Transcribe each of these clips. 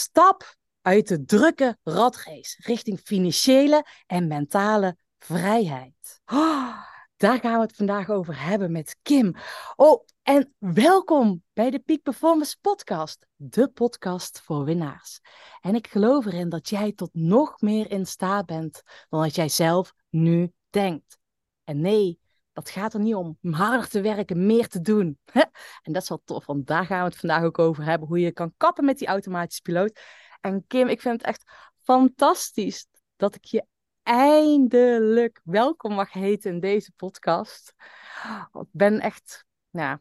Stap uit de drukke ratrace richting financiële en mentale vrijheid. Oh, daar gaan we het vandaag over hebben met Kim. Oh, en welkom bij de Peak Performance Podcast, de podcast voor winnaars. En ik geloof erin dat jij tot nog meer in staat bent dan dat jij zelf nu denkt. En nee, dat gaat er niet om harder te werken, meer te doen. En dat is wel tof, want daar gaan we het vandaag ook over hebben. Hoe je kan kappen met die automatische piloot. En Kim, ik vind het echt fantastisch dat ik je eindelijk welkom mag heten in deze podcast. Ik ben echt nou,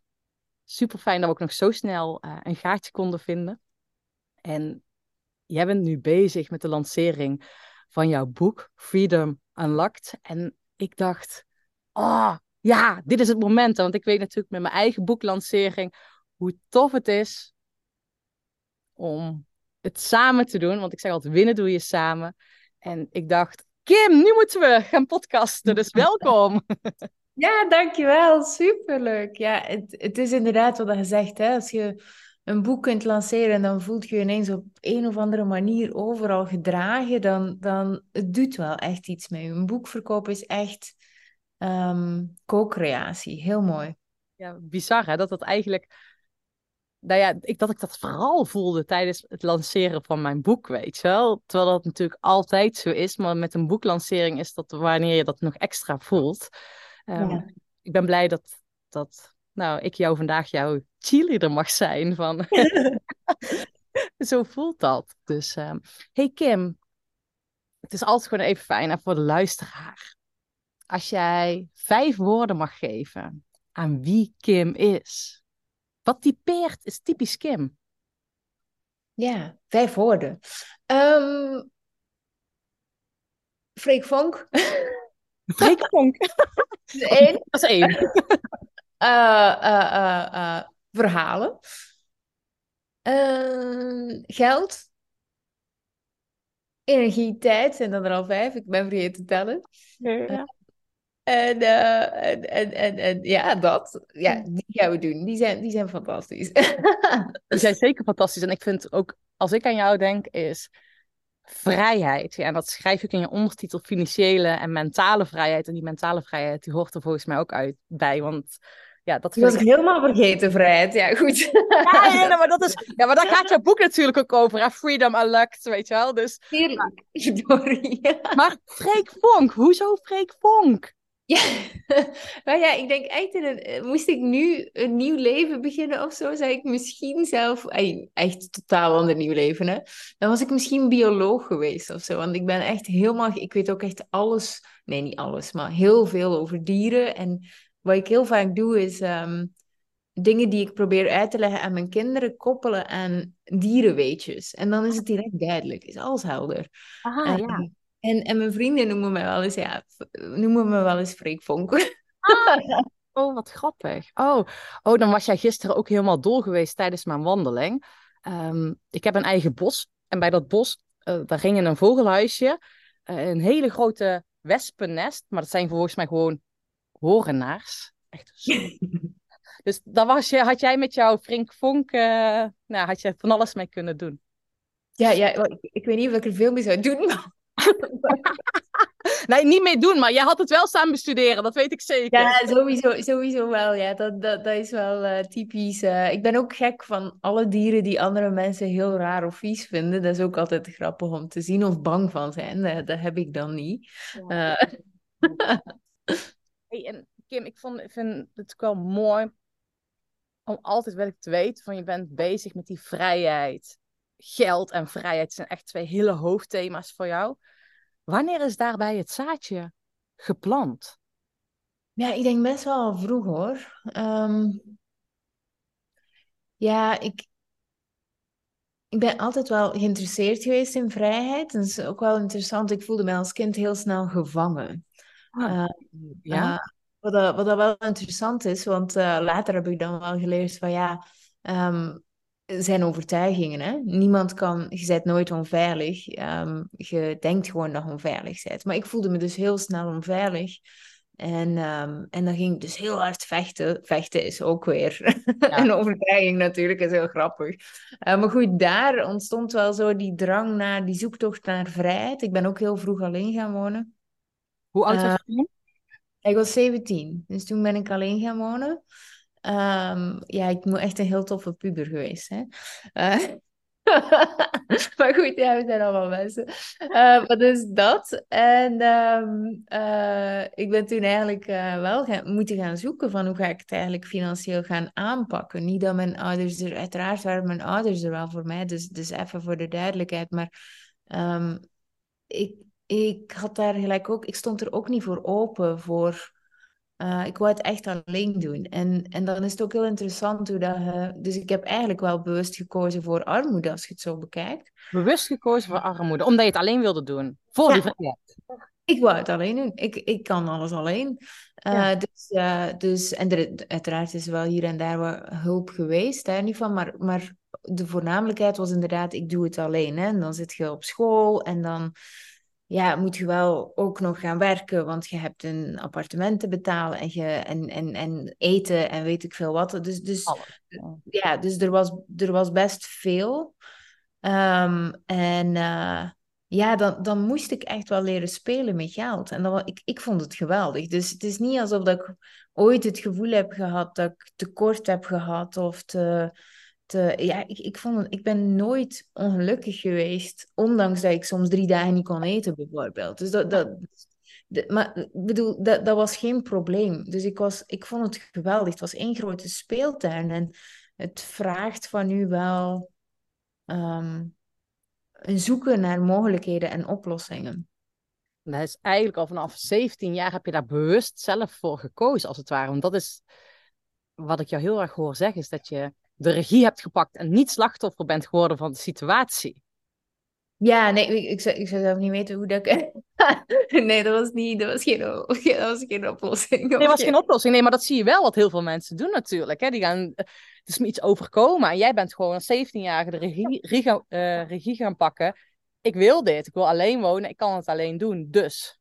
super fijn dat we ook nog zo snel uh, een gaatje konden vinden. En jij bent nu bezig met de lancering van jouw boek Freedom Unlocked. En ik dacht, oh ja, dit is het moment. Want ik weet natuurlijk met mijn eigen boeklancering hoe tof het is om het samen te doen. Want ik zeg altijd, winnen doe je samen. En ik dacht, Kim, nu moeten we gaan podcasten, dus welkom. Ja, dankjewel. Superleuk. Ja, het, het is inderdaad wat je zegt. Hè? Als je een boek kunt lanceren, dan voelt je je ineens op een of andere manier overal gedragen. Dan, dan het doet wel echt iets met je. Een boekverkoop is echt um, co-creatie. Heel mooi. Ja, bizar hè, dat dat eigenlijk nou ja, ik, dat ik dat vooral voelde tijdens het lanceren van mijn boek, weet je wel. Terwijl dat natuurlijk altijd zo is, maar met een boeklancering is dat wanneer je dat nog extra voelt. Um, Ik ben blij dat, dat nou, ik jou vandaag jouw cheerleader mag zijn. Van... zo voelt dat. Dus, um, hey Kim, het is altijd gewoon even fijn voor de luisteraar. Als jij vijf woorden mag geven aan wie Kim is, wat typeert is typisch Kim? Ja, vijf woorden. Um, Freek Vonk. Freek Vonk. Dat is één. Dat is één. Uh, uh, uh, verhalen. geld. Energie, tijd zijn dan er al vijf. Ik ben vergeten te tellen. Ja. En, uh, en, en, en, en, ja, dat. Ja, die gaan we doen. Die zijn, die zijn fantastisch. die zijn zeker fantastisch. En ik vind ook, als ik aan jou denk, is vrijheid. Ja, en dat schrijf ik in je ondertitel financiële en mentale vrijheid. En die mentale vrijheid, die hoort er volgens mij ook uit bij. Want ja, dat was ik helemaal vergeten, vrijheid. Ja, goed. Ja, ja, maar, dat is, ja, maar daar gaat jouw boek natuurlijk ook over. Hè? Freedom Unlocked, weet je wel. Dus. Maar Freek Vonk, hoezo Freek Vonk? Ja, maar ja, ik denk echt, in een, eh, moest ik nu een nieuw leven beginnen of zo, zou ik misschien zelf, echt totaal ander nieuw leven, hè. Dan was ik misschien bioloog geweest of zo, want ik ben echt helemaal, ik weet ook echt alles, nee, niet alles, maar heel veel over dieren. En wat ik heel vaak doe, is ehm, dingen die ik probeer uit te leggen aan mijn kinderen koppelen aan dierenweetjes. En dan is het direct duidelijk, is alles helder. Ah, ja. En, en mijn vrienden noemen me wel eens, ja, noemen me wel eens Freekvonk. Ah, oh, wat grappig. Oh. oh, dan was jij gisteren ook helemaal dol geweest tijdens mijn wandeling. Um, ik heb een eigen bos. En bij dat bos, uh, daar ging in een vogelhuisje. Uh, een hele grote wespennest. Maar dat zijn volgens mij gewoon horenaars. Echt zo. dus daar was je, had jij met jouw Frink Vonk, uh, nou, had je van alles mee kunnen doen. Ja, ja ik, ik weet niet of ik er veel mee zou doen, maar nee, niet mee doen, maar jij had het wel samen bestuderen, dat weet ik zeker. Ja, sowieso, sowieso wel. Ja, dat, dat, dat is wel uh, typisch. Uh, ik ben ook gek van alle dieren die andere mensen heel raar of vies vinden. Dat is ook altijd grappig om te zien of bang van zijn. Dat heb ik dan niet. Ja. hey, en Kim, ik vond, vind het wel mooi om altijd wel te weten van je bent bezig met die vrijheid geld en vrijheid zijn echt twee hele hoofdthema's voor jou. Wanneer is daarbij het zaadje geplant? Ja, ik denk best wel vroeg hoor. Um, ja, ik, ik ben altijd wel geïnteresseerd geweest in vrijheid. Dat is ook wel interessant. Ik voelde me als kind heel snel gevangen. Ah, uh, ja. Uh, wat, dat, wat dat wel interessant is, want uh, later heb ik dan wel geleerd van ja, um, zijn overtuigingen. Hè? Niemand kan, je bent nooit onveilig. Um, je denkt gewoon dat je onveilig bent. Maar ik voelde me dus heel snel onveilig. En, ehm, en dan ging ik dus heel hard vechten. Vechten is ook weer een overdrijving natuurlijk, is heel grappig. Uh, maar goed, daar ontstond wel zo die drang naar, die zoektocht naar vrijheid. Ik ben ook heel vroeg alleen gaan wonen. Hoe oud was je toen? Ik was 17, dus toen ben ik alleen gaan wonen. Um, ja, ik moet echt een heel toffe puber geweest zijn. Uh, maar goed, ja, we zijn allemaal mensen. Wat is dat? En um, uh, ik ben toen eigenlijk wel gaan, moeten gaan zoeken van hoe ga ik het eigenlijk financieel gaan aanpakken. Niet dat mijn ouders er, uiteraard waren mijn ouders er wel voor mij, dus, dus even voor de duidelijkheid. Maar um, ik, ik had daar gelijk ook, ik stond er ook niet voor open voor uh, ik wou het echt alleen doen. En, en dan is het ook heel interessant hoe dat... Dus ik heb eigenlijk wel bewust gekozen voor armoede, als je het zo bekijkt. Bewust gekozen voor armoede, omdat je het alleen wilde doen? Voor ja. Ik wou het alleen doen. Ik, ik kan alles alleen. Uh, ja. dus, dus, en er, uiteraard is wel hier en daar wat hulp geweest, daar niet van. Maar, maar de voornamelijkheid was inderdaad, ik doe het alleen. Hè. En dan zit je op school en dan ja, moet je wel ook nog gaan werken, want je hebt een appartement te betalen en, je, en, en, en eten en weet ik veel wat. Dus, dus, ja. dus er, was, er was best veel. Um, en uh, ja, dan, dan moest ik echt wel leren spelen met geld. En dan, ik, ik vond het geweldig. Dus het is niet alsof dat ik ooit het gevoel heb gehad dat ik tekort heb gehad of te te, ja, ik, ik, vond, ik ben nooit ongelukkig geweest, ondanks dat ik soms drie dagen niet kon eten, bijvoorbeeld. Dus dat, dat, de, maar bedoel, dat, dat was geen probleem. Dus ik, was, ik vond het geweldig. Het was één grote speeltuin en het vraagt van u wel een zoeken naar mogelijkheden en oplossingen. Dat is eigenlijk al vanaf 17 jaar heb je daar bewust zelf voor gekozen, als het ware. Want dat is wat ik jou heel erg hoor zeggen, is dat je de regie hebt gepakt en niet slachtoffer bent geworden van de situatie. Ja, nee, ik, ik, zou, ik zou zelf niet weten hoe dat... nee, dat was, niet, dat, was geen, dat was geen oplossing. Nee, dat was geen oplossing. Nee, maar dat zie je wel wat heel veel mensen doen natuurlijk. Hè. Die gaan, het is me iets overkomen en jij bent gewoon als 17-jarige de regie, regie, uh, regie gaan pakken. Ik wil dit, ik wil alleen wonen, ik kan het alleen doen, dus...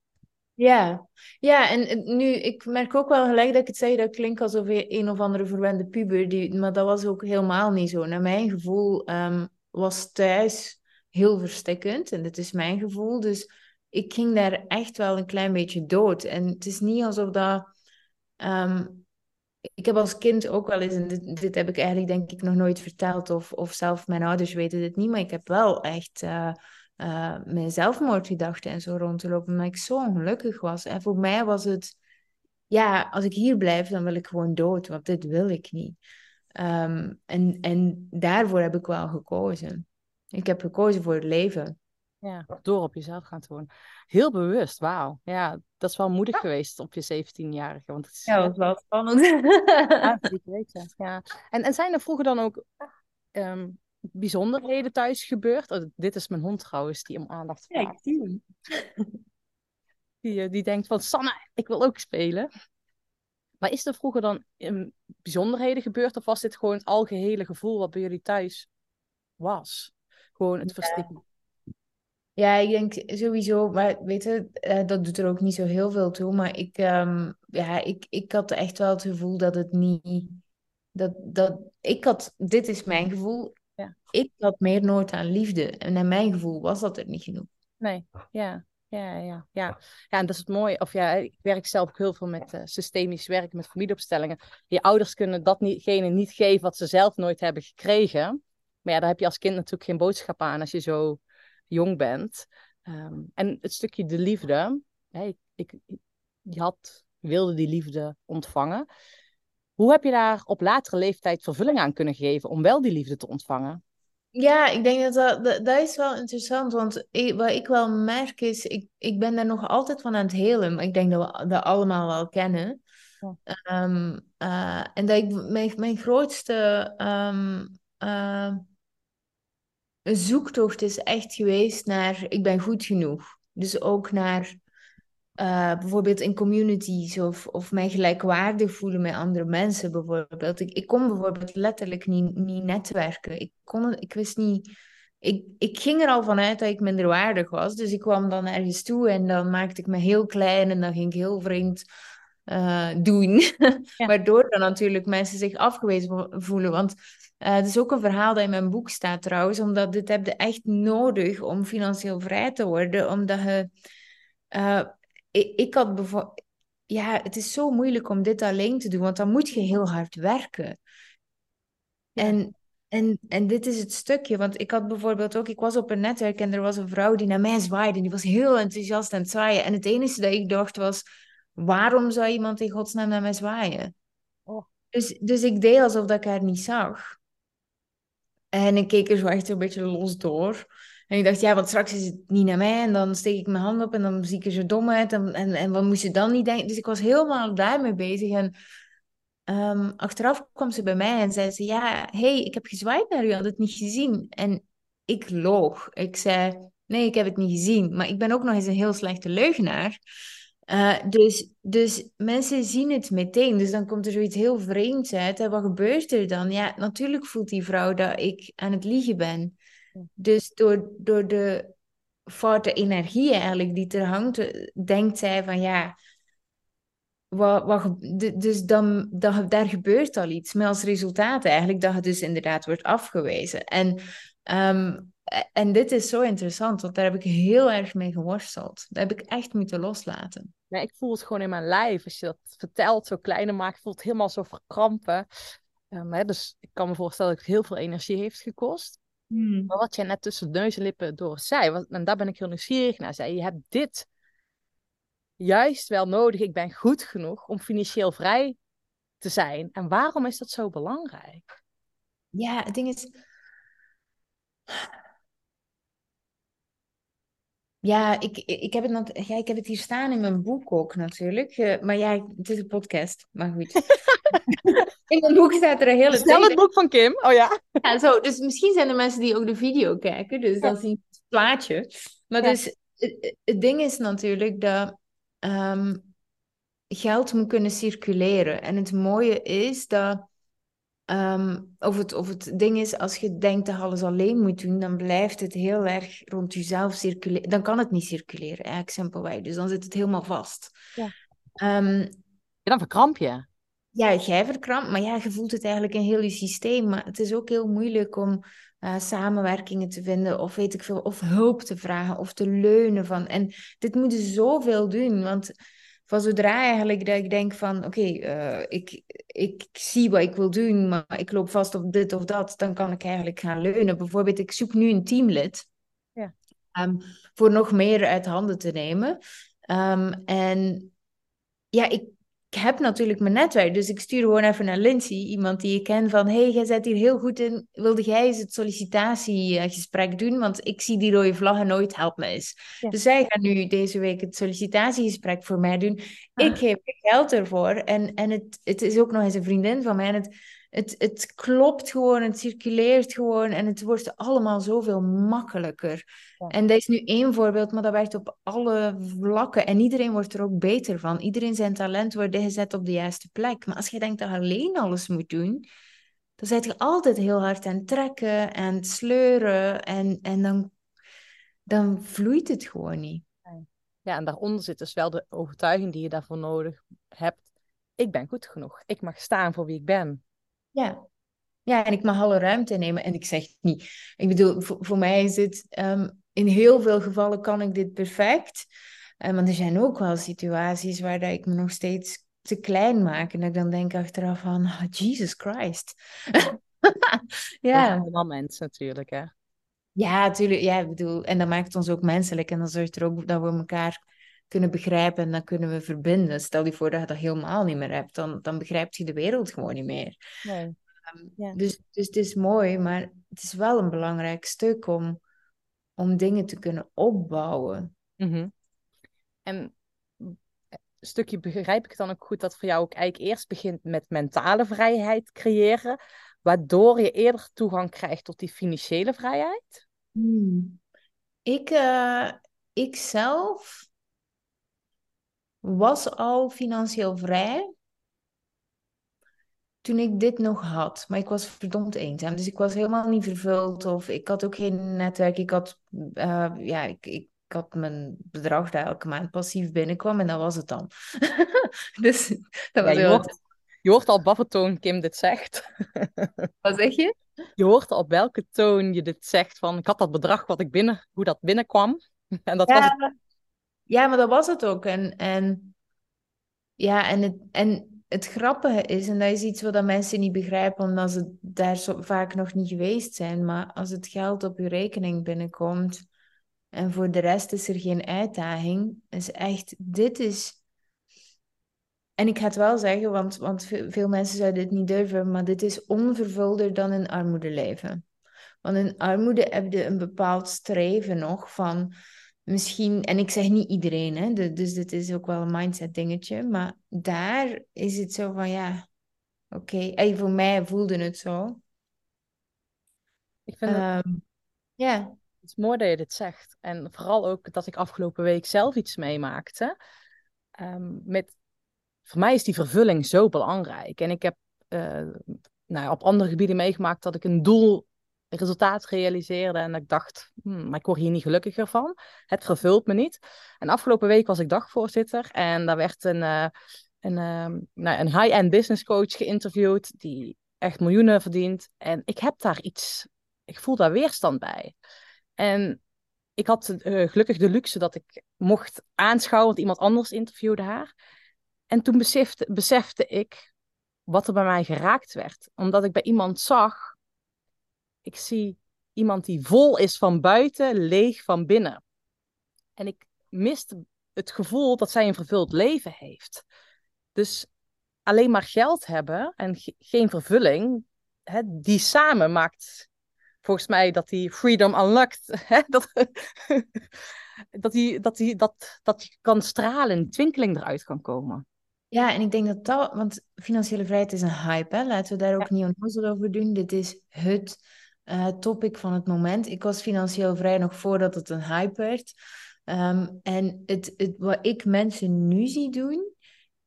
Ja, ja, en nu, ik merk ook wel gelijk dat ik het zeg, dat klinkt alsof je een of andere verwende puber, die, maar dat was ook helemaal niet zo. Naar mijn gevoel um, was thuis heel verstikkend, en dit is mijn gevoel, dus ik ging daar echt wel een klein beetje dood. En het is niet alsof dat... Um, ik heb als kind ook wel eens, en dit, dit, heb ik eigenlijk denk ik nog nooit verteld, of, of zelf mijn ouders weten dit niet, maar ik heb wel echt... Uh, uh, mijn zelfmoordgedachten en zo rond te lopen, omdat ik zo ongelukkig was. En voor mij was het, ja, als ik hier blijf, dan wil ik gewoon dood, want dit wil ik niet. Um, en, en daarvoor heb ik wel gekozen. Ik heb gekozen voor het leven. Ja, door op jezelf gaan te wonen. Heel bewust, wauw. Ja, dat is wel moedig ja. geweest op je 17-jarige. Want het is, ja, dat was wel spannend. ja, ik weet het. Ja. En, en zijn er vroeger dan ook um, bijzonderheden thuis gebeurd. Oh, dit is mijn hond trouwens, die om aandacht vraagt. Ja, die, die, die denkt van, Sanne, ik wil ook spelen. Maar is er vroeger dan um, bijzonderheden gebeurd? Of was dit gewoon het algehele gevoel wat bij jullie thuis was? Gewoon het verstikken. Ja, ik denk sowieso, maar weet je, uh, dat doet er ook niet zo heel veel toe. Maar ik, um, ja, ik, ik had echt wel het gevoel dat het niet. Dat, dat, ik had, dit is mijn gevoel. Ja. Ik had meer nood aan liefde. En naar mijn gevoel was dat er niet genoeg. Nee, ja. Ja, ja, ja. ja, en dat is het mooie. Of ja, ik werk zelf ook heel veel met uh, systemisch werken, met familieopstellingen. Je ouders kunnen datgene niet geven wat ze zelf nooit hebben gekregen. Maar ja, daar heb je als kind natuurlijk geen boodschap aan als je zo jong bent. Um, en het stukje de liefde. Hè, ik, ik, je had, wilde die liefde ontvangen. Hoe heb je daar op latere leeftijd vervulling aan kunnen geven om wel die liefde te ontvangen? Ja, ik denk dat dat, dat, is wel interessant. Want ik, wat ik wel merk is, ik, ik ben daar nog altijd van aan het helen. Maar ik denk dat we dat allemaal wel kennen. Ja. Um, uh, en dat ik mijn, mijn grootste um, uh, zoektocht is echt geweest naar ik ben goed genoeg. Dus ook naar uh, bijvoorbeeld in communities of, of mij gelijkwaardig voelen met andere mensen bijvoorbeeld. Ik, ik kon bijvoorbeeld letterlijk niet, niet netwerken. Ik, kon, ik wist niet... Ik, ik ging er al vanuit dat ik minderwaardig was. Dus ik kwam dan ergens toe en dan maakte ik me heel klein en dan ging ik heel vreemd eh, doen. Waardoor dan natuurlijk mensen zich afgewezen voelen. Want uh, het is ook een verhaal dat in mijn boek staat trouwens, omdat dit heb je echt nodig om financieel vrij te worden. Omdat je. Uh, ik, ik, had bijvoorbeeld. Ja, het is zo moeilijk om dit alleen te doen, want dan moet je heel hard werken. En, en, en dit is het stukje, want ik had bijvoorbeeld ook, ik was op een netwerk en er was een vrouw die naar mij zwaaide. En die was heel enthousiast aan het zwaaien. En het enige dat ik dacht was, waarom zou iemand in godsnaam naar mij zwaaien? Oh. Dus, dus ik deed alsof dat ik haar niet zag. En ik keek er zo echt een beetje los door. En ik dacht, ja, want straks is het niet naar mij. En dan steek ik mijn hand op en dan zie ik er zo dom uit. En, en, en wat moest je dan niet denken? Dus ik was helemaal daarmee bezig. En um, achteraf kwam ze bij mij en zei ze, ja, hey, ik heb gezwaaid naar u, had het niet gezien. En ik loog. Ik zei, nee, ik heb het niet gezien. Maar ik ben ook nog eens een heel slechte leugenaar. Uh, dus, dus mensen zien het meteen. Dus dan komt er zoiets heel vreemds uit. Wat gebeurt er dan? Ja, natuurlijk voelt die vrouw dat ik aan het liegen ben. Dus door, door de foute energie eigenlijk die er hangt, denkt zij van ja, wat, wat, dus dan, dat, daar gebeurt al iets. Met als resultaat eigenlijk dat het dus inderdaad wordt afgewezen. En um, en dit is zo interessant, want daar heb ik heel erg mee geworsteld. Daar heb ik echt moeten loslaten. Nee, ik voel het gewoon in mijn lijf. Als je dat vertelt, zo kleiner maakt, voelt het helemaal zo verkrampen. Um, hè, dus ik kan me voorstellen dat het heel veel energie heeft gekost. Hmm. Maar wat jij net tussen neus en lippen door zei, wat, en daar ben ik heel nieuwsgierig naar, zei je hebt dit juist wel nodig. Ik ben goed genoeg om financieel vrij te zijn. En waarom is dat zo belangrijk? Ja, het ding is, Ja, ik, ik, heb het, ja, ik heb het hier staan in mijn boek ook natuurlijk. Uh, maar ja, het is een podcast, maar goed. in mijn boek staat er een hele Stel het boek van Kim, oh ja. ja. Zo, dus misschien zijn er mensen die ook de video kijken, dus dan zien het plaatje. Maar dus, het, het, ding is natuurlijk dat um, geld moet kunnen circuleren. En het mooie is dat Um, of, het, of het ding is, als je denkt dat je alles alleen moet doen, dan blijft het heel erg rond jezelf circuleren. Dan kan het niet circuleren, eigenlijk simpelweg. Dus dan zit het helemaal vast. Ja. Um, dan verkramp je. Ja, jij verkrampt, maar ja, je voelt het eigenlijk in heel je systeem. Maar het is ook heel moeilijk om uh, samenwerkingen te vinden, of weet ik veel, of hulp te vragen, of te leunen van. En dit moet je zoveel doen, want van zodra eigenlijk dat ik denk van oké, eh, ik, ik zie wat ik wil doen, maar ik loop vast op dit of dat, dan kan ik eigenlijk gaan leunen. Bijvoorbeeld, ik zoek nu een teamlid ja. um, voor nog meer uit handen te nemen. Um, en ja, ik ik heb natuurlijk mijn netwerk, dus ik stuur gewoon even naar Lindsay, iemand die ik ken, van hey, jij zit hier heel goed in, wilde jij eens het sollicitatiegesprek doen? Want ik zie die rode vlaggen nooit, help me eens. Dus zij gaan nu deze week het sollicitatiegesprek voor mij doen. Ik ah. geef geld ervoor en, en het, het is ook nog eens een vriendin van mij en het het, het klopt gewoon, het circuleert gewoon en het wordt allemaal zoveel makkelijker. En dat is nu één voorbeeld, maar dat werkt op alle vlakken. En iedereen wordt er ook beter van. Iedereen zijn talent wordt gezet op de juiste plek. Maar als je denkt dat je alleen alles moet doen, dan zit je altijd heel hard aan trekken en sleuren. En, en dan, dan vloeit het gewoon niet. Ja, en daaronder zit dus wel de overtuiging die je daarvoor nodig hebt. Ik ben goed genoeg. Ik mag staan voor wie ik ben. Ja. Ja, en ik mag alle ruimte nemen. En ik zeg niet, ik bedoel, voor, voor mij is het, um, in heel veel gevallen kan ik dit perfect. Um, want er zijn ook wel situaties waar dat ik me nog steeds te klein maak. En dat ik dan denk achteraf van, oh, Jesus Christ. ja. Allemaal mensen natuurlijk, hè? Ja, natuurlijk. Ja, ik bedoel, en dat maakt ons ook menselijk. En dan zorgt er ook dat we elkaar kunnen begrijpen en dan kunnen we verbinden. Stel je voor dat je dat helemaal niet meer hebt, dan, dan begrijpt je de wereld gewoon niet meer. Nee. Ehm, dus, dus het is mooi, maar het is wel een belangrijk stuk om, om dingen te kunnen opbouwen. Mm En een stukje begrijp ik dan ook goed dat voor jou ook eigenlijk eerst begint met mentale vrijheid creëren, waardoor je eerder toegang krijgt tot die financiële vrijheid? Hmm. Ik, uh, ik zelf was al financieel vrij toen ik dit nog had. Maar ik was verdomd eenzaam. Dus ik was helemaal niet vervuld. Of ik had ook geen netwerk. Ik had, uh, ja, ik, ik, had mijn bedrag dat elke maand passief binnenkwam en dat was het dan. dus dat was Ja, je, heel... hoort, je hoort al op welke toon Kim dit zegt. Wat zeg je? Je hoort al op welke toon je dit zegt. Van, ik had dat bedrag wat ik binnen, hoe dat binnenkwam. En dat was het. Ja, maar dat was het ook. En, en, ja, en, het, en het grappige is, en dat is iets wat mensen niet begrijpen, omdat ze daar zo vaak nog niet geweest zijn, maar als het geld op je rekening binnenkomt en voor de rest is er geen uitdaging, is echt, dit is... En ik ga het wel zeggen, want, want ve- veel mensen zouden het niet durven, maar dit is onvervulder dan in armoede leven. Want in armoede heb je een bepaald streven nog van misschien, en ik zeg niet iedereen, hè, de- dus dit is ook wel een mindset dingetje, maar daar is het zo van ja, oké, Ey, voor mij voelde het zo. Ik vind Ehm, ja, het is mooi dat je dit zegt. En vooral ook dat ik afgelopen week zelf iets meemaakte. Ehm, met, voor mij is die vervulling zo belangrijk. En ik heb eh, nou, op andere gebieden meegemaakt dat ik een doel, resultaat realiseerde. En ik dacht, hmm, maar ik word hier niet gelukkiger van. Het vervult me niet. En afgelopen week was ik dagvoorzitter. En daar werd een, eh, een, ehm, nou, een high-end business coach geïnterviewd. Die echt miljoenen verdient. En ik heb daar iets, ik voel daar weerstand bij. En ik had eh, gelukkig de luxe dat ik mocht aanschouwen, want iemand anders interviewde haar. En toen besefte, besefte ik wat er bij mij geraakt werd. Omdat ik bij iemand zag, ik zie iemand die vol is van buiten, leeg van binnen. En ik miste het gevoel dat zij een vervuld leven heeft. Dus alleen maar geld hebben en ge- geen vervulling, hè, die samen maakt volgens mij dat die freedom unlocked, hè, dat, dat, die, dat, die, dat, dat je kan stralen, twinkeling eruit kan komen. ja, en ik denk dat dat, want financiële vrijheid is een hype, hè? Laten we daar ook niet onnozel over doen. Dit is het eh, topic van het moment. Ik was financieel vrij nog voordat het een hype werd. Ehm, en het, het, wat ik mensen nu zie doen,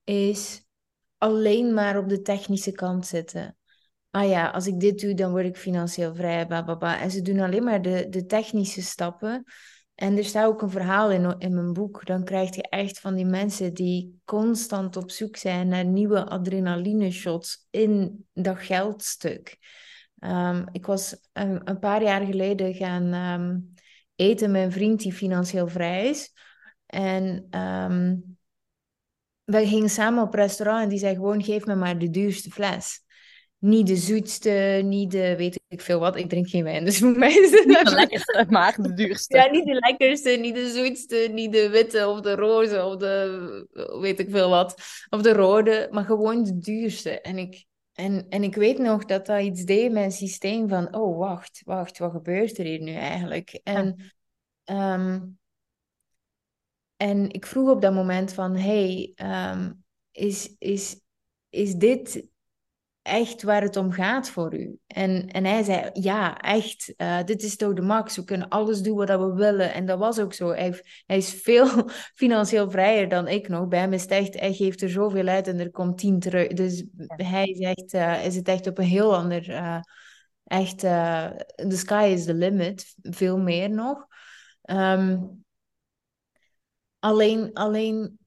is alleen maar op de technische kant zitten. Ah ja, als ik dit doe, dan word ik financieel vrij. En ze doen alleen maar de, de technische stappen. En er staat ook een verhaal in, in mijn boek. Dan krijg je echt van die mensen die constant op zoek zijn naar nieuwe adrenaline shots in dat geldstuk. Ehm, ik was een, een paar jaar geleden gaan ehm, eten met een vriend die financieel vrij is. En ehm, we gingen samen op restaurant en die zei gewoon, geef me maar de duurste fles. Niet de zoetste, niet de weet ik veel wat. Ik drink geen wijn, dus voor mij is het Niet de lekkerste, maar de duurste. Ja, niet de lekkerste, niet de zoetste, niet de witte of de roze of de weet ik veel wat. Of de rode, maar gewoon de duurste. En ik, en, en ik weet nog dat dat iets deed in mijn systeem van, oh wacht, wacht, wat gebeurt er hier nu eigenlijk? En, ehm, en ik vroeg op dat moment van, hey, ehm, is, is, is dit echt waar het om gaat voor u? En, en hij zei, ja, echt, eh, dit is toch de max. We kunnen alles doen wat we willen. En dat was ook zo. Hij, hij is veel financieel vrijer dan ik nog. Bij hem is het echt, hij geeft er zoveel uit en er komt tien terug. Dus hij echt, eh, is het echt op een heel ander... eh, echt, the sky is the limit. Veel meer nog. Ehm, alleen, alleen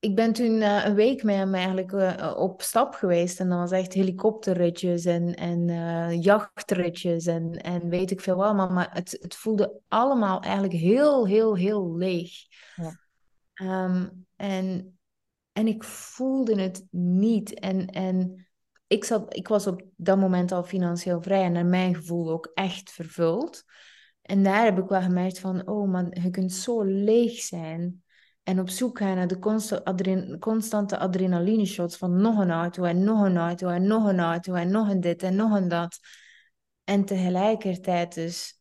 ik ben toen eh, een week met hem eigenlijk eh, op stap geweest. En dat was echt helikopterritjes en, en eh, jachtritjes en, en weet ik veel allemaal. Maar het, het voelde allemaal eigenlijk heel, heel, heel leeg. Ja. Ehm, en, en ik voelde het niet. En, en ik, zat, ik was op dat moment al financieel vrij en naar mijn gevoel ook echt vervuld. En daar heb ik wel gemerkt van, oh man, je kunt zo leeg zijn. En op zoek gaan naar de constante adrenaline shots van nog een auto en nog een auto en nog een auto en nog een dit en nog een dat. En tegelijkertijd dus,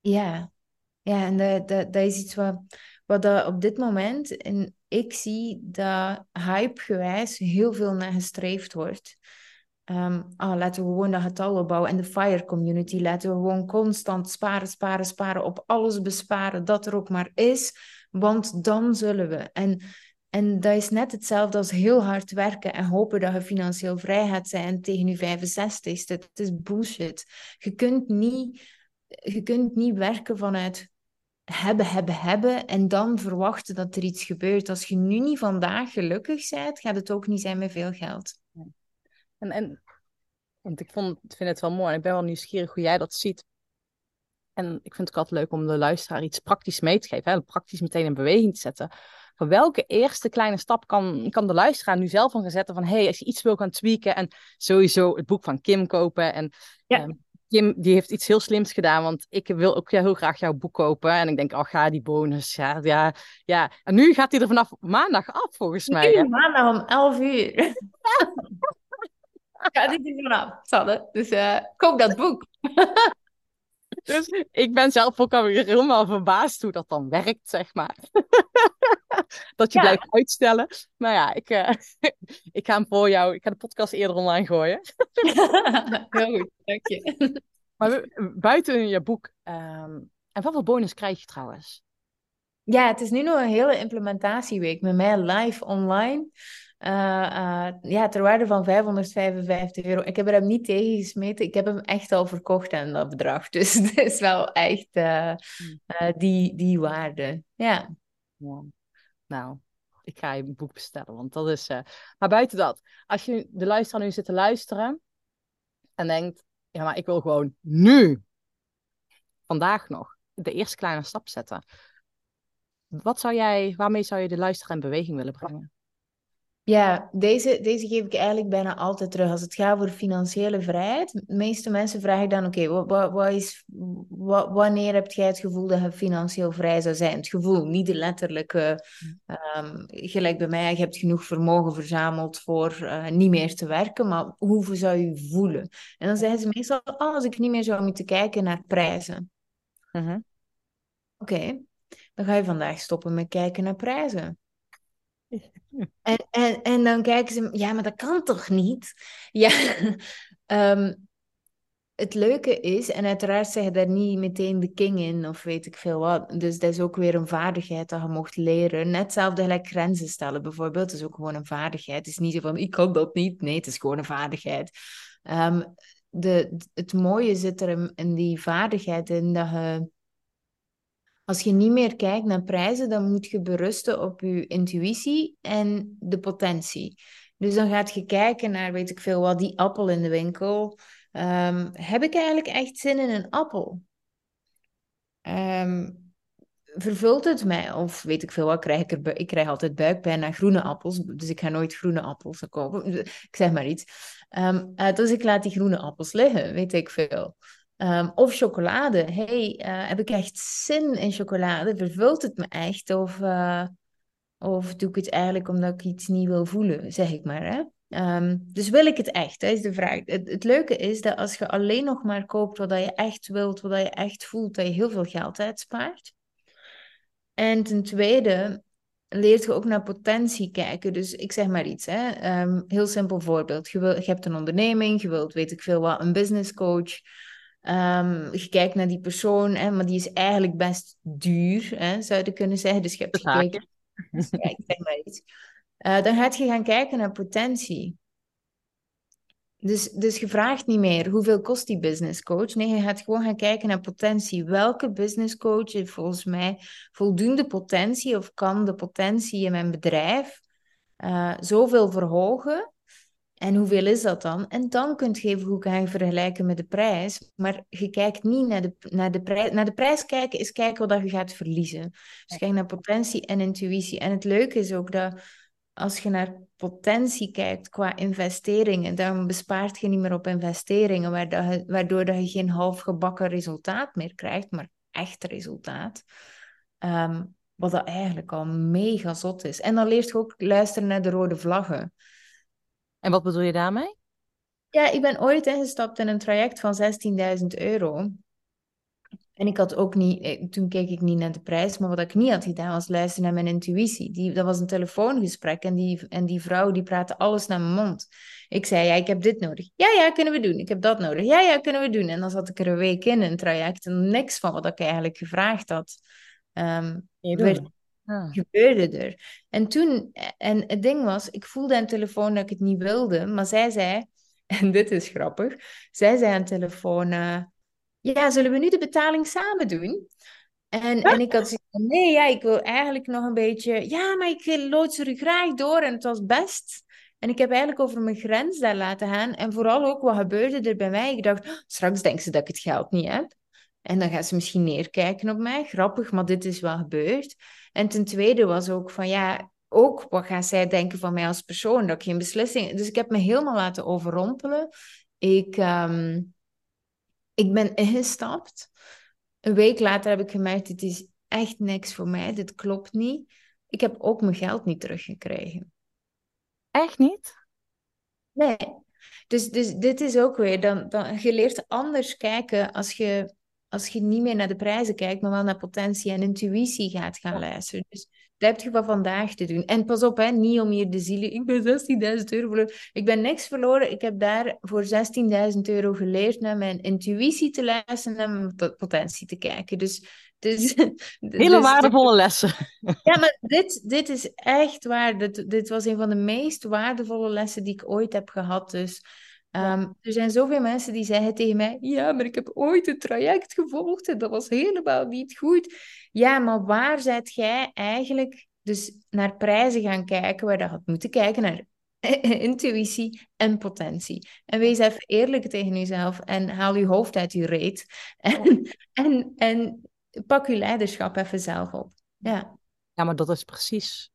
ja, ja en dat, dat, dat is iets wat, wat dat op dit moment, en ik zie dat hypegewijs heel veel naar gestreefd wordt. Ah, laten we gewoon dat getal opbouwen. En de FIRE community laten we gewoon constant sparen, sparen, sparen. Op alles besparen dat er ook maar is. Want dan zullen we. En, en dat is net hetzelfde als heel hard werken en hopen dat je financieel vrij gaat zijn tegen je 65ste. Het is bullshit. Je kunt niet je kunt niet werken vanuit hebben, hebben, hebben en dan verwachten dat er iets gebeurt. Als je nu niet vandaag gelukkig bent, gaat het ook niet zijn met veel geld. En, en want ik vond, vind het wel mooi en ik ben wel nieuwsgierig hoe jij dat ziet. En ik vind het ook altijd leuk om de luisteraar iets praktisch mee te geven. Hè? Praktisch meteen in beweging te zetten. Van welke eerste kleine stap kan, kan de luisteraar nu zelf van gaan zetten? Van hey, als je iets wil gaan tweaken en sowieso het boek van Kim kopen. En Ja. ehm, Kim die heeft iets heel slims gedaan, want ik wil ook heel graag jouw boek kopen. En ik denk, oh ga die bonus. Ja, ja, ja. En nu gaat hij er vanaf maandag af volgens mij. Nu, maandag om 11 uur. Gaat dit er vanaf, Sanne. Dus eh, koop dat boek. Dus ik ben zelf ook alweer helemaal verbaasd hoe dat dan werkt, zeg maar. dat je Ja. blijft uitstellen. Maar ja, ik, eh, ik ga hem voor jou, ik ga de podcast eerder online gooien. Heel goed, dank je. Maar buiten je boek, ehm, en wat voor bonus krijg je trouwens? Ja, het is nu nog een hele implementatieweek met mij live online. Eh, eh, ja, ter waarde van 555 euro. Ik heb er hem niet tegen gesmeten. Ik heb hem echt al verkocht aan dat bedrag. Dus het is wel echt eh, eh, die, die waarde. Ja. Ja. Nou, ik ga je boek bestellen, want dat is... Maar buiten dat, als je de luisteraar nu zit te luisteren en denkt, ja, maar ik wil gewoon nu, vandaag nog, de eerste kleine stap zetten. Wat zou jij, waarmee zou je de luisteraar in beweging willen brengen? Ja, deze, deze geef ik eigenlijk bijna altijd terug. Als het gaat over financiële vrijheid, de meeste mensen vragen dan, oké, wat, wat, wat is, wat, wanneer heb jij het gevoel dat je financieel vrij zou zijn? Het gevoel, niet de letterlijke, ehm, gelijk bij mij, je hebt genoeg vermogen verzameld voor eh, niet meer te werken, maar hoe zou je je voelen? En dan zeggen ze meestal, oh, als ik niet meer zou moeten kijken naar prijzen. Mhm. Oké, dan ga je vandaag stoppen met kijken naar prijzen. En, en, en dan kijken ze, ja, maar dat kan toch niet? Ja, ehm, het leuke is, en uiteraard zeg daar niet meteen de king in, of weet ik veel wat. Dus dat is ook weer een vaardigheid dat je mocht leren. Net hetzelfde gelijk grenzen stellen bijvoorbeeld, is ook gewoon een vaardigheid. Het is niet zo van, ik kan dat niet. Nee, het is gewoon een vaardigheid. Ehm, de, het mooie zit er in, in die vaardigheid in dat je als je niet meer kijkt naar prijzen, dan moet je berusten op je intuïtie en de potentie. Dus dan gaat je kijken naar, weet ik veel wat, die appel in de winkel. Ehm, heb ik eigenlijk echt zin in een appel? Ehm, vervult het mij? Of weet ik veel wat, krijg ik er... Ik krijg altijd buikpijn naar groene appels, dus ik ga nooit groene appels kopen. Ik zeg maar iets. Ehm, eh, dus ik laat die groene appels liggen, weet ik veel. Ehm, of chocolade. hey, eh, heb ik echt zin in chocolade? Vervult het me echt? Of, eh, of doe ik het eigenlijk omdat ik iets niet wil voelen, zeg ik maar. Hè? Ehm, dus wil ik het echt? Dat is de vraag. Het, leuke is dat als je alleen nog maar koopt wat je echt wilt, wat je echt voelt, dat je heel veel geld uitspaart. En ten tweede leert je ook naar potentie kijken. Dus ik zeg maar iets, hè. Ehm, heel simpel voorbeeld. Je, wil, je hebt een onderneming, je wilt, weet ik veel wat, een business coach. Ehm, je kijkt naar die persoon, hè, maar die is eigenlijk best duur, hè, zou je kunnen zeggen. Dus je hebt gekeken, dus ja, ik zeg maar iets. Eh, dan gaat je gaan kijken naar potentie. Dus, dus je vraagt niet meer hoeveel kost die business coach. Nee, je gaat gewoon gaan kijken naar potentie. Welke business coach heeft volgens mij voldoende potentie of kan de potentie in mijn bedrijf eh, zoveel verhogen? En hoeveel is dat dan? En dan kunt je even goed gaan vergelijken met de prijs. Maar je kijkt niet naar de, naar de prijs. Naar de prijs kijken is kijken wat je gaat verliezen. Dus kijk naar potentie en intuïtie. En het leuke is ook dat als je naar potentie kijkt qua investeringen, dan bespaart je niet meer op investeringen, waardoor dat je geen halfgebakken resultaat meer krijgt, maar echt resultaat. Ehm, wat dat eigenlijk al mega zot is. En dan leert je ook luisteren naar de rode vlaggen. En wat bedoel je daarmee? Ja, ik ben ooit ingestapt in een traject van 16.000 euro. En ik had ook niet, eh, toen keek ik niet naar de prijs, maar wat ik niet had gedaan was luisteren naar mijn intuïtie. Die, dat was een telefoongesprek en die, en die vrouw die praatte alles naar mijn mond. Ik zei, ja, ik heb dit nodig. Ja, ja, kunnen we doen. Ik heb dat nodig. Ja, ja, kunnen we doen. En dan zat ik er een week in, een traject, en niks van wat ik eigenlijk gevraagd had, werd, Ah. gebeurde er. En toen, en het ding was, ik voelde aan de telefoon dat ik het niet wilde, maar zij zei, en dit is grappig, zij zei aan de telefoon, eh, ja, zullen we nu de betaling samen doen? En, en ik had zoiets nee, ja, ik wil eigenlijk nog een beetje... Ja, maar ik loods er graag door en het was best. En ik heb eigenlijk over mijn grens daar laten gaan. En vooral ook, wat gebeurde er bij mij? Ik dacht, oh, straks denken ze dat ik het geld niet heb. En dan gaan ze misschien neerkijken op mij. Grappig, maar dit is wel gebeurd. En ten tweede was ook van, ja, ook wat gaan zij denken van mij als persoon? Dat ik geen beslissing... Dus ik heb me helemaal laten overrompelen. Ik, ehm, ik ben ingestapt. Een week later heb ik gemerkt, dit is echt niks voor mij. Dit klopt niet. Ik heb ook mijn geld niet teruggekregen. Echt niet? Nee. Dus, dus dit is ook weer, dan, dan, je leert anders kijken als je, als je niet meer naar de prijzen kijkt, maar wel naar potentie en intuïtie gaat gaan luisteren. Dus dat heb je van vandaag te doen. En pas op, hè, niet om hier de zielen, ik ben 16.000 euro verloren. Ik ben niks verloren. Ik heb daar voor 16.000 euro geleerd naar mijn intuïtie te luisteren en naar mijn potentie te kijken. Dus dus, Hele dus waardevolle lessen. Ja, maar dit, dit is echt waar. Dit, dit was een van de meest waardevolle lessen die ik ooit heb gehad. Dus um, er zijn zoveel mensen die zeggen tegen mij: Ja, maar ik heb ooit een traject gevolgd en dat was helemaal niet goed. Ja, maar waar zijt jij eigenlijk dus naar prijzen gaan kijken, waar je had moeten kijken naar intuïtie en potentie. En wees even eerlijk tegen jezelf en haal je hoofd uit je reet. En, en, en pak je leiderschap even zelf op. Ja. ja, maar dat is precies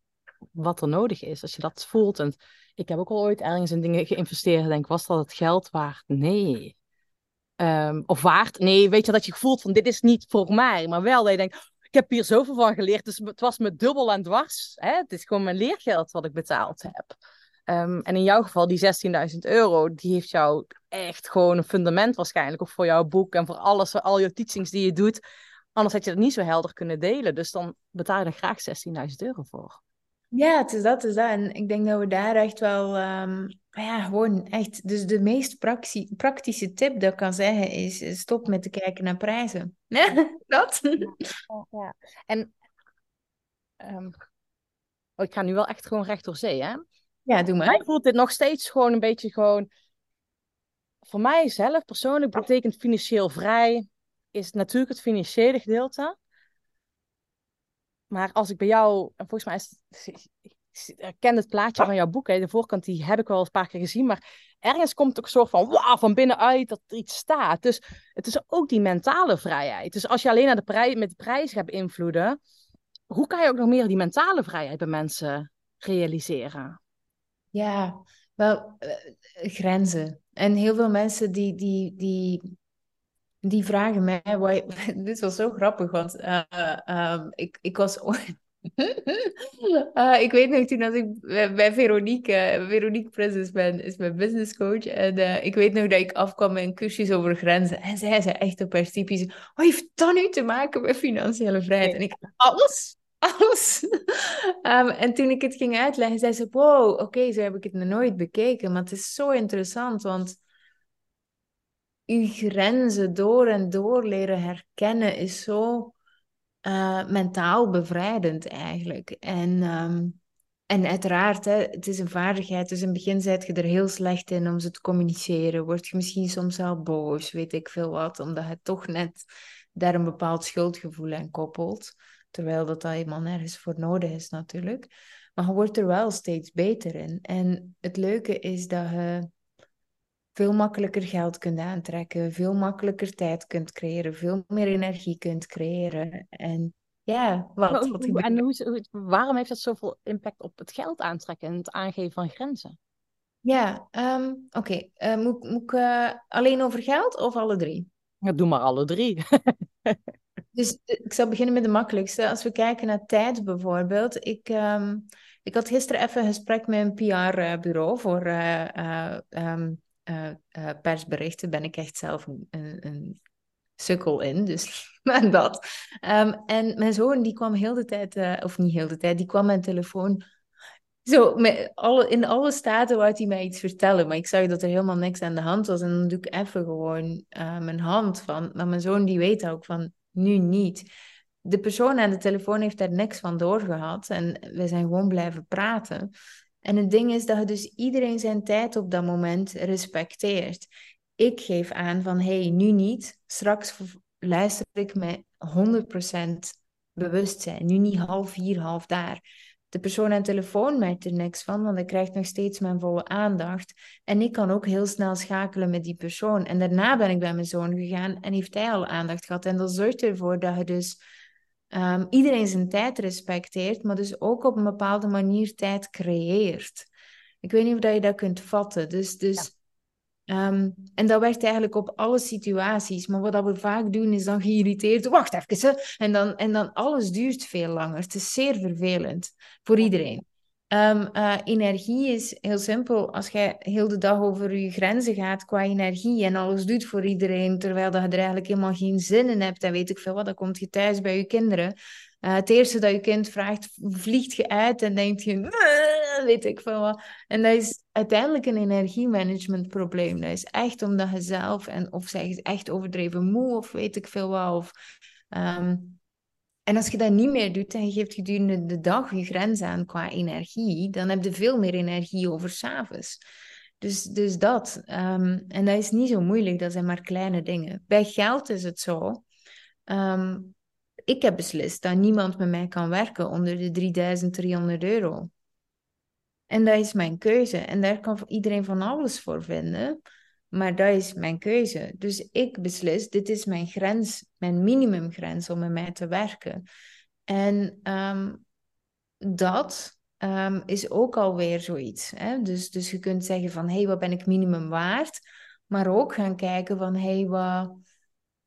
wat er nodig is. Als je dat voelt. En ik heb ook al ooit ergens in dingen geïnvesteerd. En denk, was dat het geld waard? Nee. Ehm, of waard? Nee, weet je dat je voelt van dit is niet voor mij. Maar wel dat je denkt, ik heb hier zoveel van geleerd. Dus het was me dubbel en dwars. Hè? Het is gewoon mijn leergeld wat ik betaald heb. Ehm, en in jouw geval, die 16.000 euro, die heeft jou echt gewoon een fundament waarschijnlijk. Of voor jouw boek en voor alles, voor al je teachings die je doet. Anders had je het niet zo helder kunnen delen. Dus dan betaal je er graag 16.000 euro voor. Ja, het is dat, het is dat. En ik denk dat we daar echt wel, um, ja, gewoon echt. Dus de meest praktische tip dat ik kan zeggen is: stop met te kijken naar prijzen. Ja, dat. Ja, En um, oh, ik ga nu wel echt gewoon recht door zee, hè? Ja, doe maar. Ik voelt dit nog steeds gewoon een beetje gewoon. Voor mij zelf persoonlijk betekent financieel vrij is natuurlijk het financiële gedeelte. Maar als ik bij jou, en volgens mij is ik ken het plaatje van jouw boek, hè, de voorkant die heb ik wel een paar keer gezien, maar ergens komt ook een soort van wauw van binnenuit dat er iets staat. Dus het is ook die mentale vrijheid. Dus als je alleen naar de prijs, met de prijs gaat beïnvloeden, hoe kan je ook nog meer die mentale vrijheid bij mensen realiseren? Ja, wel, uh, grenzen. En heel veel mensen die, die, die die vragen mij, dit was zo grappig, want uh, uh, ik, ik was uh, ik weet nog toen dat ik bij Veronique, uh, Veronique Prins is mijn, is mijn business coach. En ik weet nog dat ik afkwam met een cursus over grenzen. En zij zei echt op haar typisch, wat heeft dat nu te maken met financiële vrijheid? En ik, alles, alles. um, en toen ik het ging uitleggen, zei ze, wow, oké, zo heb ik het nog nooit bekeken. Maar het is zo interessant, want je grenzen door en door leren herkennen is zo uh, mentaal bevrijdend eigenlijk. En, um, en uiteraard, hè, het is een vaardigheid. Dus in het begin zijt je er heel slecht in om ze te communiceren. Word je misschien soms wel boos, weet ik veel wat, omdat je toch net daar een bepaald schuldgevoel aan koppelt. Terwijl dat, dat helemaal nergens voor nodig is natuurlijk. Maar je wordt er wel steeds beter in. En het leuke is dat je veel makkelijker geld kunt aantrekken, veel makkelijker tijd kunt creëren, veel meer energie kunt creëren. En ja, wat? wat en hoe, waarom heeft dat zoveel impact op het geld aantrekken en het aangeven van grenzen? Ja, um, oké. Okay. Uh, eh, moet, moet ik uh, alleen over geld of alle drie? Ja, doe maar alle drie. dus eh, ik zal beginnen met de makkelijkste. Als we kijken naar tijd bijvoorbeeld. Ik, um, ik had gisteren even een gesprek met een PR-bureau voor um, uh, persberichten ben ik echt zelf een, een, sukkel in. Dus dat. Um, en mijn zoon die kwam heel de tijd, uh, of niet heel de tijd, die kwam mijn telefoon. Zo, met alle, in alle staten wou hij mij iets vertellen, maar ik zag dat er helemaal niks aan de hand was. En dan doe ik even gewoon mijn hand van. Maar mijn zoon die weet ook van, nu niet. De persoon aan de telefoon heeft daar niks van doorgehad. En we zijn gewoon blijven praten. En het ding is dat je dus iedereen zijn tijd op dat moment respecteert. ik geef aan van hé, hey, nu niet. Straks luister ik met 100% bewustzijn. Nu niet half hier, half daar. De persoon aan de telefoon merkt er niks van, want hij krijgt nog steeds mijn volle aandacht. En ik kan ook heel snel schakelen met die persoon. En daarna ben ik bij mijn zoon gegaan en heeft hij al aandacht gehad. En dat zorgt ervoor dat je dus um, iedereen zijn tijd respecteert, maar dus ook op een bepaalde manier tijd creëert. Ik weet niet of dat je dat kunt vatten. Dus, dus Ehm, en dat werkt eigenlijk op alle situaties. Maar wat we vaak doen, is dan geïrriteerd. Wacht even. Hè. En, dan, en dan alles duurt veel langer. Het is zeer vervelend voor iedereen. Um, energie is heel simpel. Als je heel de dag over je grenzen gaat qua energie en alles doet voor iedereen, terwijl dat je er eigenlijk helemaal geen zin in hebt, dan weet ik veel wat, dan komt je thuis bij je kinderen. Uh, het eerste dat je kind vraagt, vliegt je uit en denkt je, weet ik veel wat. En dat is uiteindelijk een energiemanagementprobleem. Dat is echt omdat je zelf, en of zij is echt overdreven moe of weet ik veel wat. Of, um, en als je dat niet meer doet en je geeft gedurende de dag je grens aan qua energie, dan heb je veel meer energie over s'avonds. Dus, dus dat. Um, en dat is niet zo moeilijk, dat zijn maar kleine dingen. Bij geld is het zo. Um, ik heb beslist dat niemand met mij kan werken onder de 3300 euro. En dat is mijn keuze. En daar kan iedereen van alles voor vinden. Maar dat is mijn keuze. Dus ik beslis, dit is mijn grens, mijn minimumgrens om met mij te werken. En ehm, dat um, is ook alweer zoiets. Hè? Dus, dus je kunt zeggen van, hé, hey, wat ben ik minimum waard? Maar ook gaan kijken van, hé, hey, wat,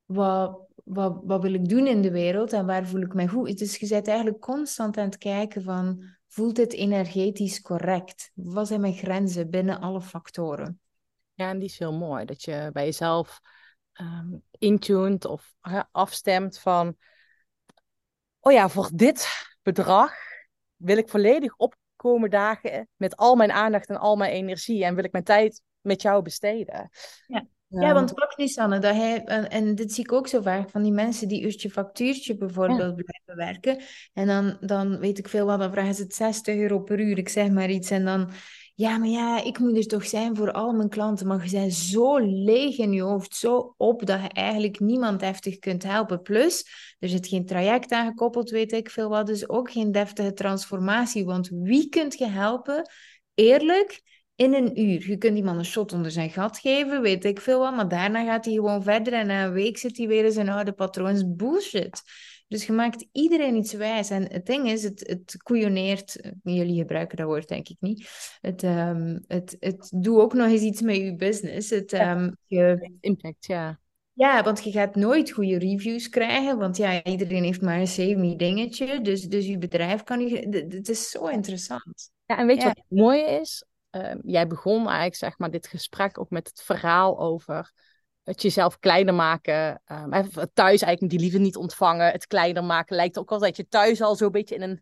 wat, wat, wat wil ik doen in de wereld en waar voel ik mij goed? Dus je bent eigenlijk constant aan het kijken van, voelt het energetisch correct? Wat zijn mijn grenzen binnen alle factoren? Ja, en die is heel mooi. Dat je bij jezelf um, intuned of afstemt van... Oh ja, voor dit bedrag wil ik volledig opkomen dagen met al mijn aandacht en al mijn energie. En wil ik mijn tijd met jou besteden. Ja. Ja, want pak niet, Sanne, dat hij, en, en, dit zie ik ook zo vaak van die mensen die uurtje factuurtje bijvoorbeeld blijven werken. En dan, dan weet ik veel wat, dan vragen ze het 60 euro per uur, ik zeg maar iets. En dan, ja, maar ja, ik moet er toch zijn voor al mijn klanten. Maar je bent zo leeg in je hoofd, zo op, dat je eigenlijk niemand heftig kunt helpen. Plus, er zit geen traject aan gekoppeld, weet ik veel wat. Dus ook geen deftige transformatie. Want wie kunt je helpen, eerlijk in een uur. Je kunt iemand een shot onder zijn gat geven, weet ik veel wat, maar daarna gaat hij gewoon verder en na een week zit hij weer in zijn oude patroons. Bullshit. Dus je maakt iedereen iets wijs. En het ding is, het, het koeioneert, jullie gebruiken dat woord denk ik niet, het, um, het, het doet ook nog eens iets met je business. Het, um, je... Impact, ja. Ja, want je gaat nooit goede reviews krijgen, want ja, iedereen heeft maar een semi-dingetje, dus, dus je bedrijf kan niet... Het is zo interessant. Ja, en weet je wat het mooie is? Ehm, jij begon eigenlijk zeg maar dit gesprek ook met het verhaal over het jezelf kleiner maken. Um, thuis eigenlijk die liefde niet ontvangen. Het kleiner maken lijkt ook altijd je thuis al zo'n beetje in een...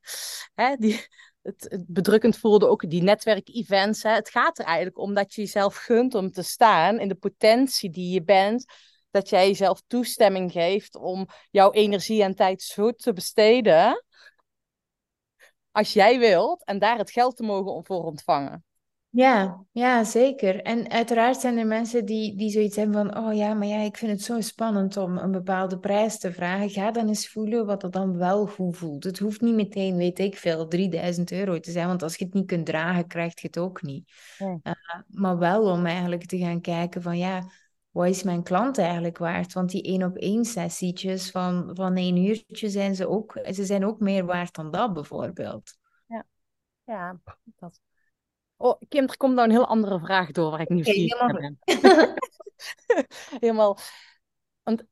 Hè, die, het, bedrukkend voelde ook die netwerkevents. Het gaat er eigenlijk om dat je jezelf gunt om te staan in de potentie die je bent. Dat jij jezelf toestemming geeft om jouw energie en tijd zo te besteden. Als jij wilt en daar het geld te mogen voor ontvangen. Ja, ja, zeker. En uiteraard zijn er mensen die, die zoiets hebben van, oh ja, maar ja, ik vind het zo spannend om een bepaalde prijs te vragen. Ga dan eens voelen wat dat dan wel goed voelt. Het hoeft niet meteen, weet ik veel, 3000 euro te zijn, want als je het niet kunt dragen, krijg je het ook niet. Ja. Uh, maar wel om eigenlijk te gaan kijken van, ja, wat is mijn klant eigenlijk waard? Want die één op één sessietjes van, van één uurtje zijn ze ook, ze zijn ook meer waard dan dat bijvoorbeeld. Ja, ja dat Oh, Kim, er komt nou een heel andere vraag door waar ik nu zie. ben. helemaal. Want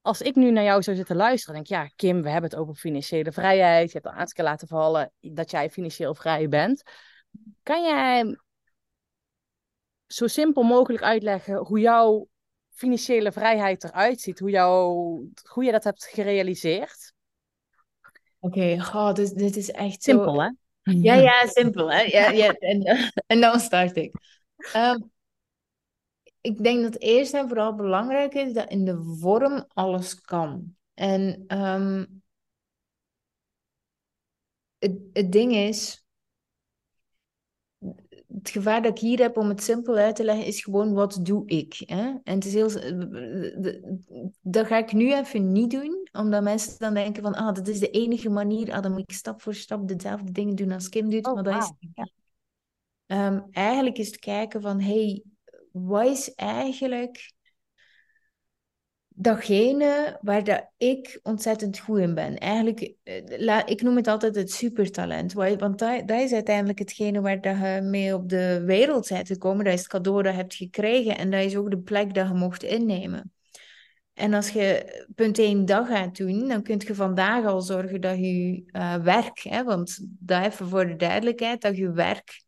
als ik nu naar jou zou zitten luisteren, denk ik, ja, Kim, we hebben het over financiële vrijheid. Je hebt al aanspraak laten vallen dat jij financieel vrij bent. Kan jij zo simpel mogelijk uitleggen hoe jouw financiële vrijheid eruit ziet? Hoe, jou, hoe je dat hebt gerealiseerd? Oké, okay, dit, dit is echt simpel, hè? Ja, ja, simpel. Hè? Ja, ja, en, en dan start ik. Ehm, ik denk dat eerst en vooral belangrijk is dat in de vorm alles kan. En ehm, het, het ding is, het gevaar dat ik hier heb om het simpel uit te leggen, is gewoon wat doe ik. Hè? En het is heel, dat ga ik nu even niet doen, omdat mensen dan denken van, ah, dat is de enige manier, ah, dan moet ik stap voor stap dezelfde dingen doen als Kim doet. Oh, maar dat is wauw. Ehm, eigenlijk is het kijken van, hey, wat is eigenlijk datgene waar dat ik ontzettend goed in ben. Eigenlijk, eh, ik noem het altijd het supertalent. Wa- Want dat, is uiteindelijk hetgene waar dat je mee op de wereld bent gekomen. Dat is het cadeau dat je hebt gekregen. En dat is ook de plek dat je mocht innemen. En als je punt 1 dat gaat doen, dan kun je vandaag al zorgen dat je eh, werk, hè, want dat even voor de duidelijkheid, dat je werk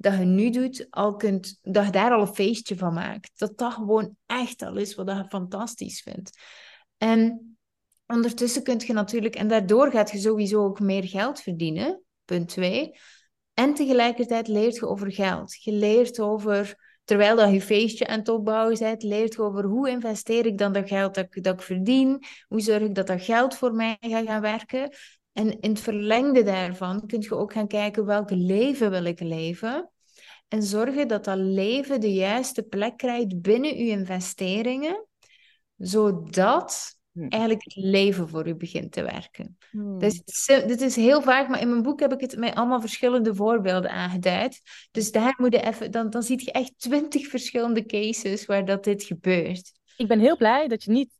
dat je nu doet, al kunt, dat je daar al een feestje van maakt. Dat dat gewoon echt al is wat je fantastisch vindt. En ondertussen kun je natuurlijk, en daardoor gaat je sowieso ook meer geld verdienen, punt 2. En tegelijkertijd leert je over geld. Je leert over, terwijl dat je feestje aan het opbouwen bent, leert je over hoe investeer ik dan dat geld dat, ik- dat ik verdien? Hoe zorg ik dat dat geld voor mij gaat gaan werken? En in het verlengde daarvan kun je ook gaan kijken welke leven wil ik leven. En zorgen dat dat leven de juiste plek krijgt binnen je investeringen, zodat Hm. eigenlijk het leven voor u begint te werken. Hmm. Dus dit is heel vaag, maar in mijn boek heb ik het met allemaal verschillende voorbeelden aangeduid. Dus daar moet je even, dan, dan zie je echt twintig verschillende cases waar dat dit gebeurt. Ik ben heel blij dat je niet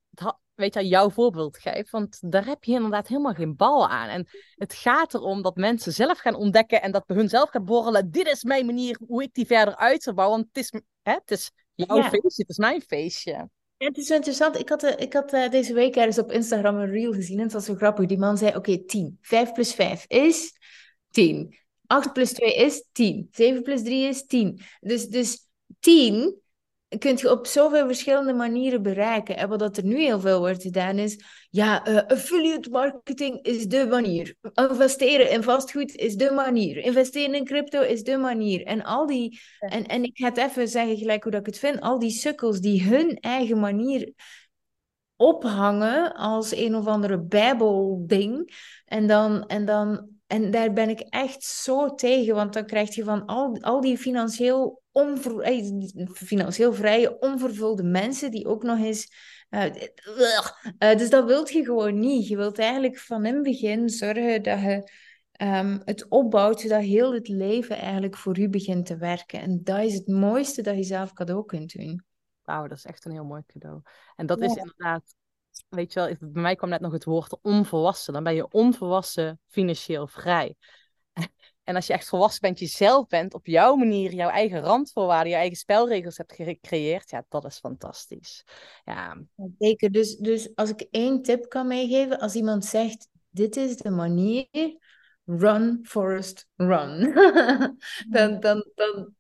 weet je, jouw voorbeeld geeft, want daar heb je inderdaad helemaal geen bal aan. En het gaat erom dat mensen zelf gaan ontdekken en dat bij hun zelf gaan borrelen. Dit is mijn manier hoe ik die verder uit zou bouwen. Want het is, hè, het is jouw Ja. feestje, het is mijn feestje. Ja, het is zo interessant. Ik had, eh, ik had eh, deze week ergens op Instagram een reel gezien en het was zo grappig. Die man zei, oké, 10. 5 plus 5 is 10. 8 plus 2 is 10. 7 plus 3 is 10. Dus, dus 10 kun je op zoveel verschillende manieren bereiken. En wat er nu heel veel wordt gedaan is, ja, eh, affiliate marketing is de manier. Investeren in vastgoed is de manier. Investeren in crypto is de manier. En al die, Ja. en, en ik ga het even zeggen gelijk hoe dat ik het vind, al die sukkels die hun eigen manier ophangen als een of andere bijbelding. En dan, en dan, en daar ben ik echt zo tegen, want dan krijg je van al, al die financieel, onver, eh, financieel vrije, onvervulde mensen die ook nog eens. eh, eh, dus dat wilt je gewoon niet. Je wilt eigenlijk van in het begin zorgen dat je ehm, het opbouwt, zodat heel het leven eigenlijk voor u begint te werken. En dat is het mooiste dat je zelf cadeau kunt doen. Wauw, dat is echt een heel mooi cadeau. En dat Ja. is inderdaad, weet je wel, bij mij kwam net nog het woord onvolwassen. Dan ben je onvolwassen financieel vrij. En als je echt volwassen bent, jezelf bent, op jouw manier, jouw eigen randvoorwaarden, je eigen spelregels hebt gecreëerd, ja, dat is fantastisch. Ja, Zeker. Dus, dus als ik één tip kan meegeven, als iemand zegt, dit is de manier, run, Forest, run. dan, dan, dan,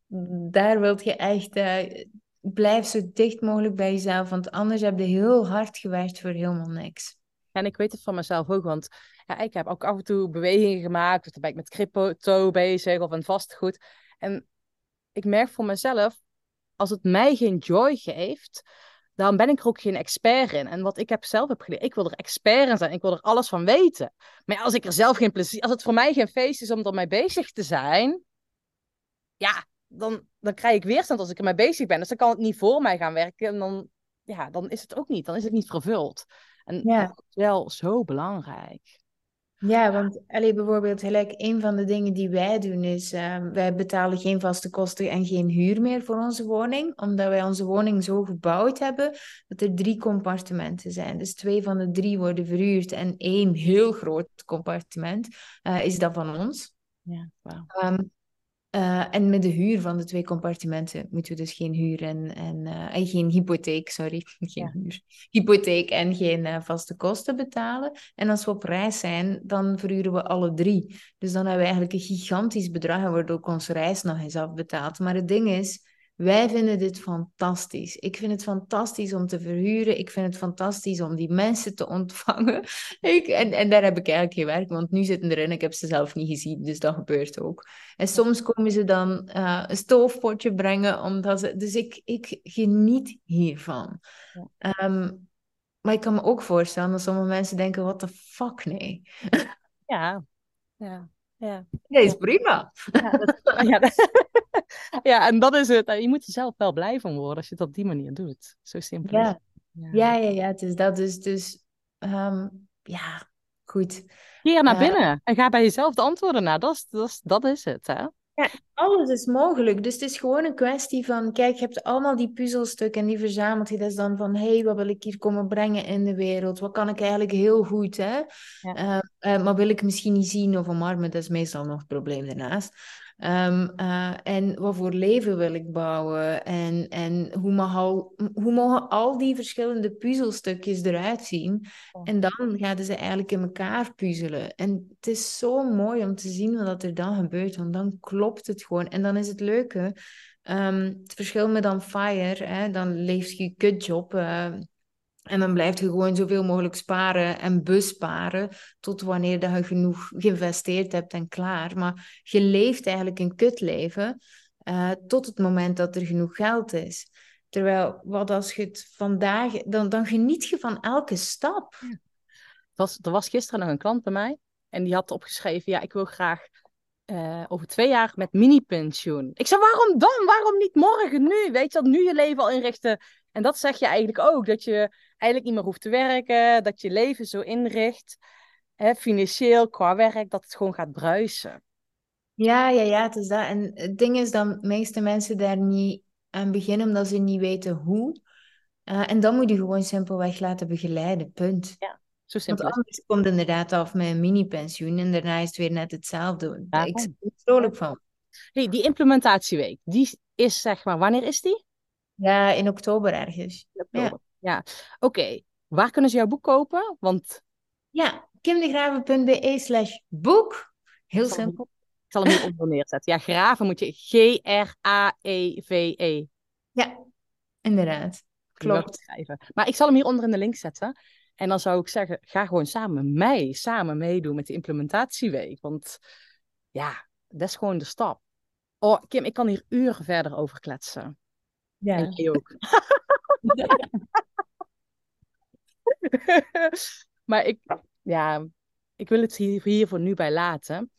daar wilt je echt, eh, blijf zo dicht mogelijk bij jezelf, want anders heb je heel hard gewerkt voor helemaal niks. En ik weet het van mezelf ook, want ja, ik heb ook af en toe bewegingen gemaakt. Dus dan ben ik met crypto bezig of een vastgoed. En ik merk voor mezelf, als het mij geen joy geeft, dan ben ik er ook geen expert in. En wat ik heb zelf heb geleerd, ik wil er expert in zijn. Ik wil er alles van weten. Maar als ik er zelf geen plezier, als het voor mij geen feest is om ermee bezig te zijn, ja, dan, dan krijg ik weerstand als ik ermee bezig ben. Dus dan kan het niet voor mij gaan werken. En dan, ja, dan is het ook niet. Dan is het niet vervuld. En Ja. dat is wel zo belangrijk. Ja, want allee, bijvoorbeeld, gelijk, een van de dingen die wij doen is, ehm, wij betalen geen vaste kosten en geen huur meer voor onze woning, omdat wij onze woning zo gebouwd hebben dat er drie compartimenten zijn. Dus twee van de drie worden verhuurd en één heel groot compartiment eh, is dat van ons. Ja, eh, en met de huur van de twee compartimenten moeten we dus geen huur en, en eh, en geen hypotheek, sorry, geen Ja. huur, hypotheek en geen eh, vaste kosten betalen. En als we op reis zijn, dan verhuren we alle drie. Dus dan hebben we eigenlijk een gigantisch bedrag en wordt ook onze reis nog eens afbetaald. Maar het ding is, wij vinden dit fantastisch. Ik vind het fantastisch om te verhuren. Ik vind het fantastisch om die mensen te ontvangen. Ik, en, en daar heb ik eigenlijk geen werk, want nu zitten erin. Ik heb ze zelf niet gezien, dus dat gebeurt ook. En soms komen ze dan eh, een stoofpotje brengen, omdat ze... Dus ik, ik geniet hiervan. Ja. Ehm, maar ik kan me ook voorstellen dat sommige mensen denken, what the fuck, nee. Ja, ja. Ja. Dat is prima. Ja, dat- ja, ja, en dat is het. Je moet er zelf wel blij van worden als je het op die manier doet. Zo simpel is Ja. het. Ja, ja, ja. Het is dat dus, dus ehm, ja, goed. Keer naar Eh, binnen en ga bij jezelf de antwoorden na. Dat is, dat is, dat is het, hè? Alles is mogelijk. Dus het is gewoon een kwestie van, kijk, je hebt allemaal die puzzelstukken en die verzamelt je. Dat is dan van, hé, hey, wat wil ik hier komen brengen in de wereld? Wat kan ik eigenlijk heel goed, hè? Ja. Eh, eh, maar wil ik misschien niet zien of omarmen? Dat is meestal nog het probleem daarnaast. Ehm, eh, en wat voor leven wil ik bouwen? En, en hoe, mag al, hoe mogen al die verschillende puzzelstukjes eruit zien? Ja. En dan gaan ze eigenlijk in elkaar puzzelen. En het is zo mooi om te zien wat er dan gebeurt, want dan klopt het gewoon. En dan is het leuke, ehm, het verschil met dan FIRE, hè, dan leeft je kutjob. eh, en dan blijft je gewoon zoveel mogelijk sparen en besparen tot wanneer dat je genoeg geïnvesteerd hebt en klaar. Maar je leeft eigenlijk een kutleven eh, tot het moment dat er genoeg geld is. Terwijl, wat als je het vandaag, dan, dan geniet je van elke stap. Was, er was gisteren nog een klant bij mij en die had opgeschreven: Ja, ik wil graag eh, over twee jaar met mini-pensioen. Ik zei: Waarom dan? Waarom niet morgen, nu? Weet je, dat nu je leven al inrichten. En dat zeg je eigenlijk ook: dat je eigenlijk niet meer hoeft te werken, dat je leven zo inricht, hè, financieel, qua werk, dat het gewoon gaat bruisen. Ja, ja, ja, het is dat. En het ding is dat de meeste mensen daar niet aan beginnen omdat ze niet weten hoe. Eh, en dan moet je gewoon simpelweg laten begeleiden, punt. Zo Want simpel het. anders komt het inderdaad af met een mini-pensioen en daarna is het weer net hetzelfde. Daar ik ben er vrolijk van. Hey, die implementatieweek, die is zeg maar, wanneer is die? Ja, in oktober ergens. In oktober. Ja, oké. Waar kunnen ze jouw boek kopen? Want Ja, kimdegraven.be slash boek. Heel hem- simpel. ik zal hem hier onder neerzetten. Ja, graven moet je G-R-A-E-V-E. Ja, inderdaad. Klopt. Schrijven. Maar ik zal hem hieronder in de link zetten. En dan zou ik zeggen, ga gewoon samen met mij samen meedoen met de implementatieweek. Want ja, dat is gewoon de stap. Oh, Kim, ik kan hier uren verder over kletsen. En Ja. jij ook. maar ik, ja, ik wil het hier, hier voor nu bij laten.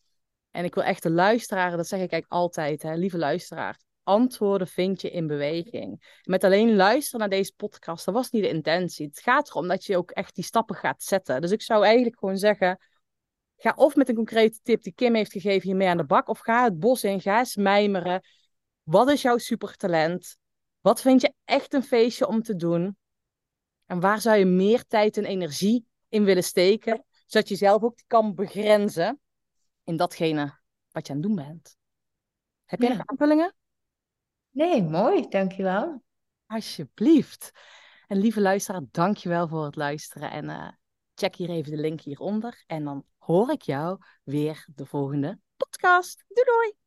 En ik wil echt de luisteraar, dat zeg ik eigenlijk altijd, hè, lieve luisteraar. Antwoorden vind je in beweging. Met alleen luisteren naar deze podcast, dat was niet de intentie. Het gaat erom dat je ook echt die stappen gaat zetten. Dus ik zou eigenlijk gewoon zeggen, ga of met een concrete tip die Kim heeft gegeven hiermee aan de bak, of ga het bos in, ga eens mijmeren. Wat is jouw supertalent? Wat vind je echt een feestje om te doen? En waar zou je meer tijd en energie in willen steken, zodat je zelf ook kan begrenzen in datgene wat je aan het doen bent? Heb jij Ja. nog aanvullingen? Nee, mooi. Dankjewel. Alsjeblieft. En lieve luisteraar, dankjewel voor het luisteren. En eh, check hier even de link hieronder. En dan hoor ik jou weer de volgende podcast. Doei doei!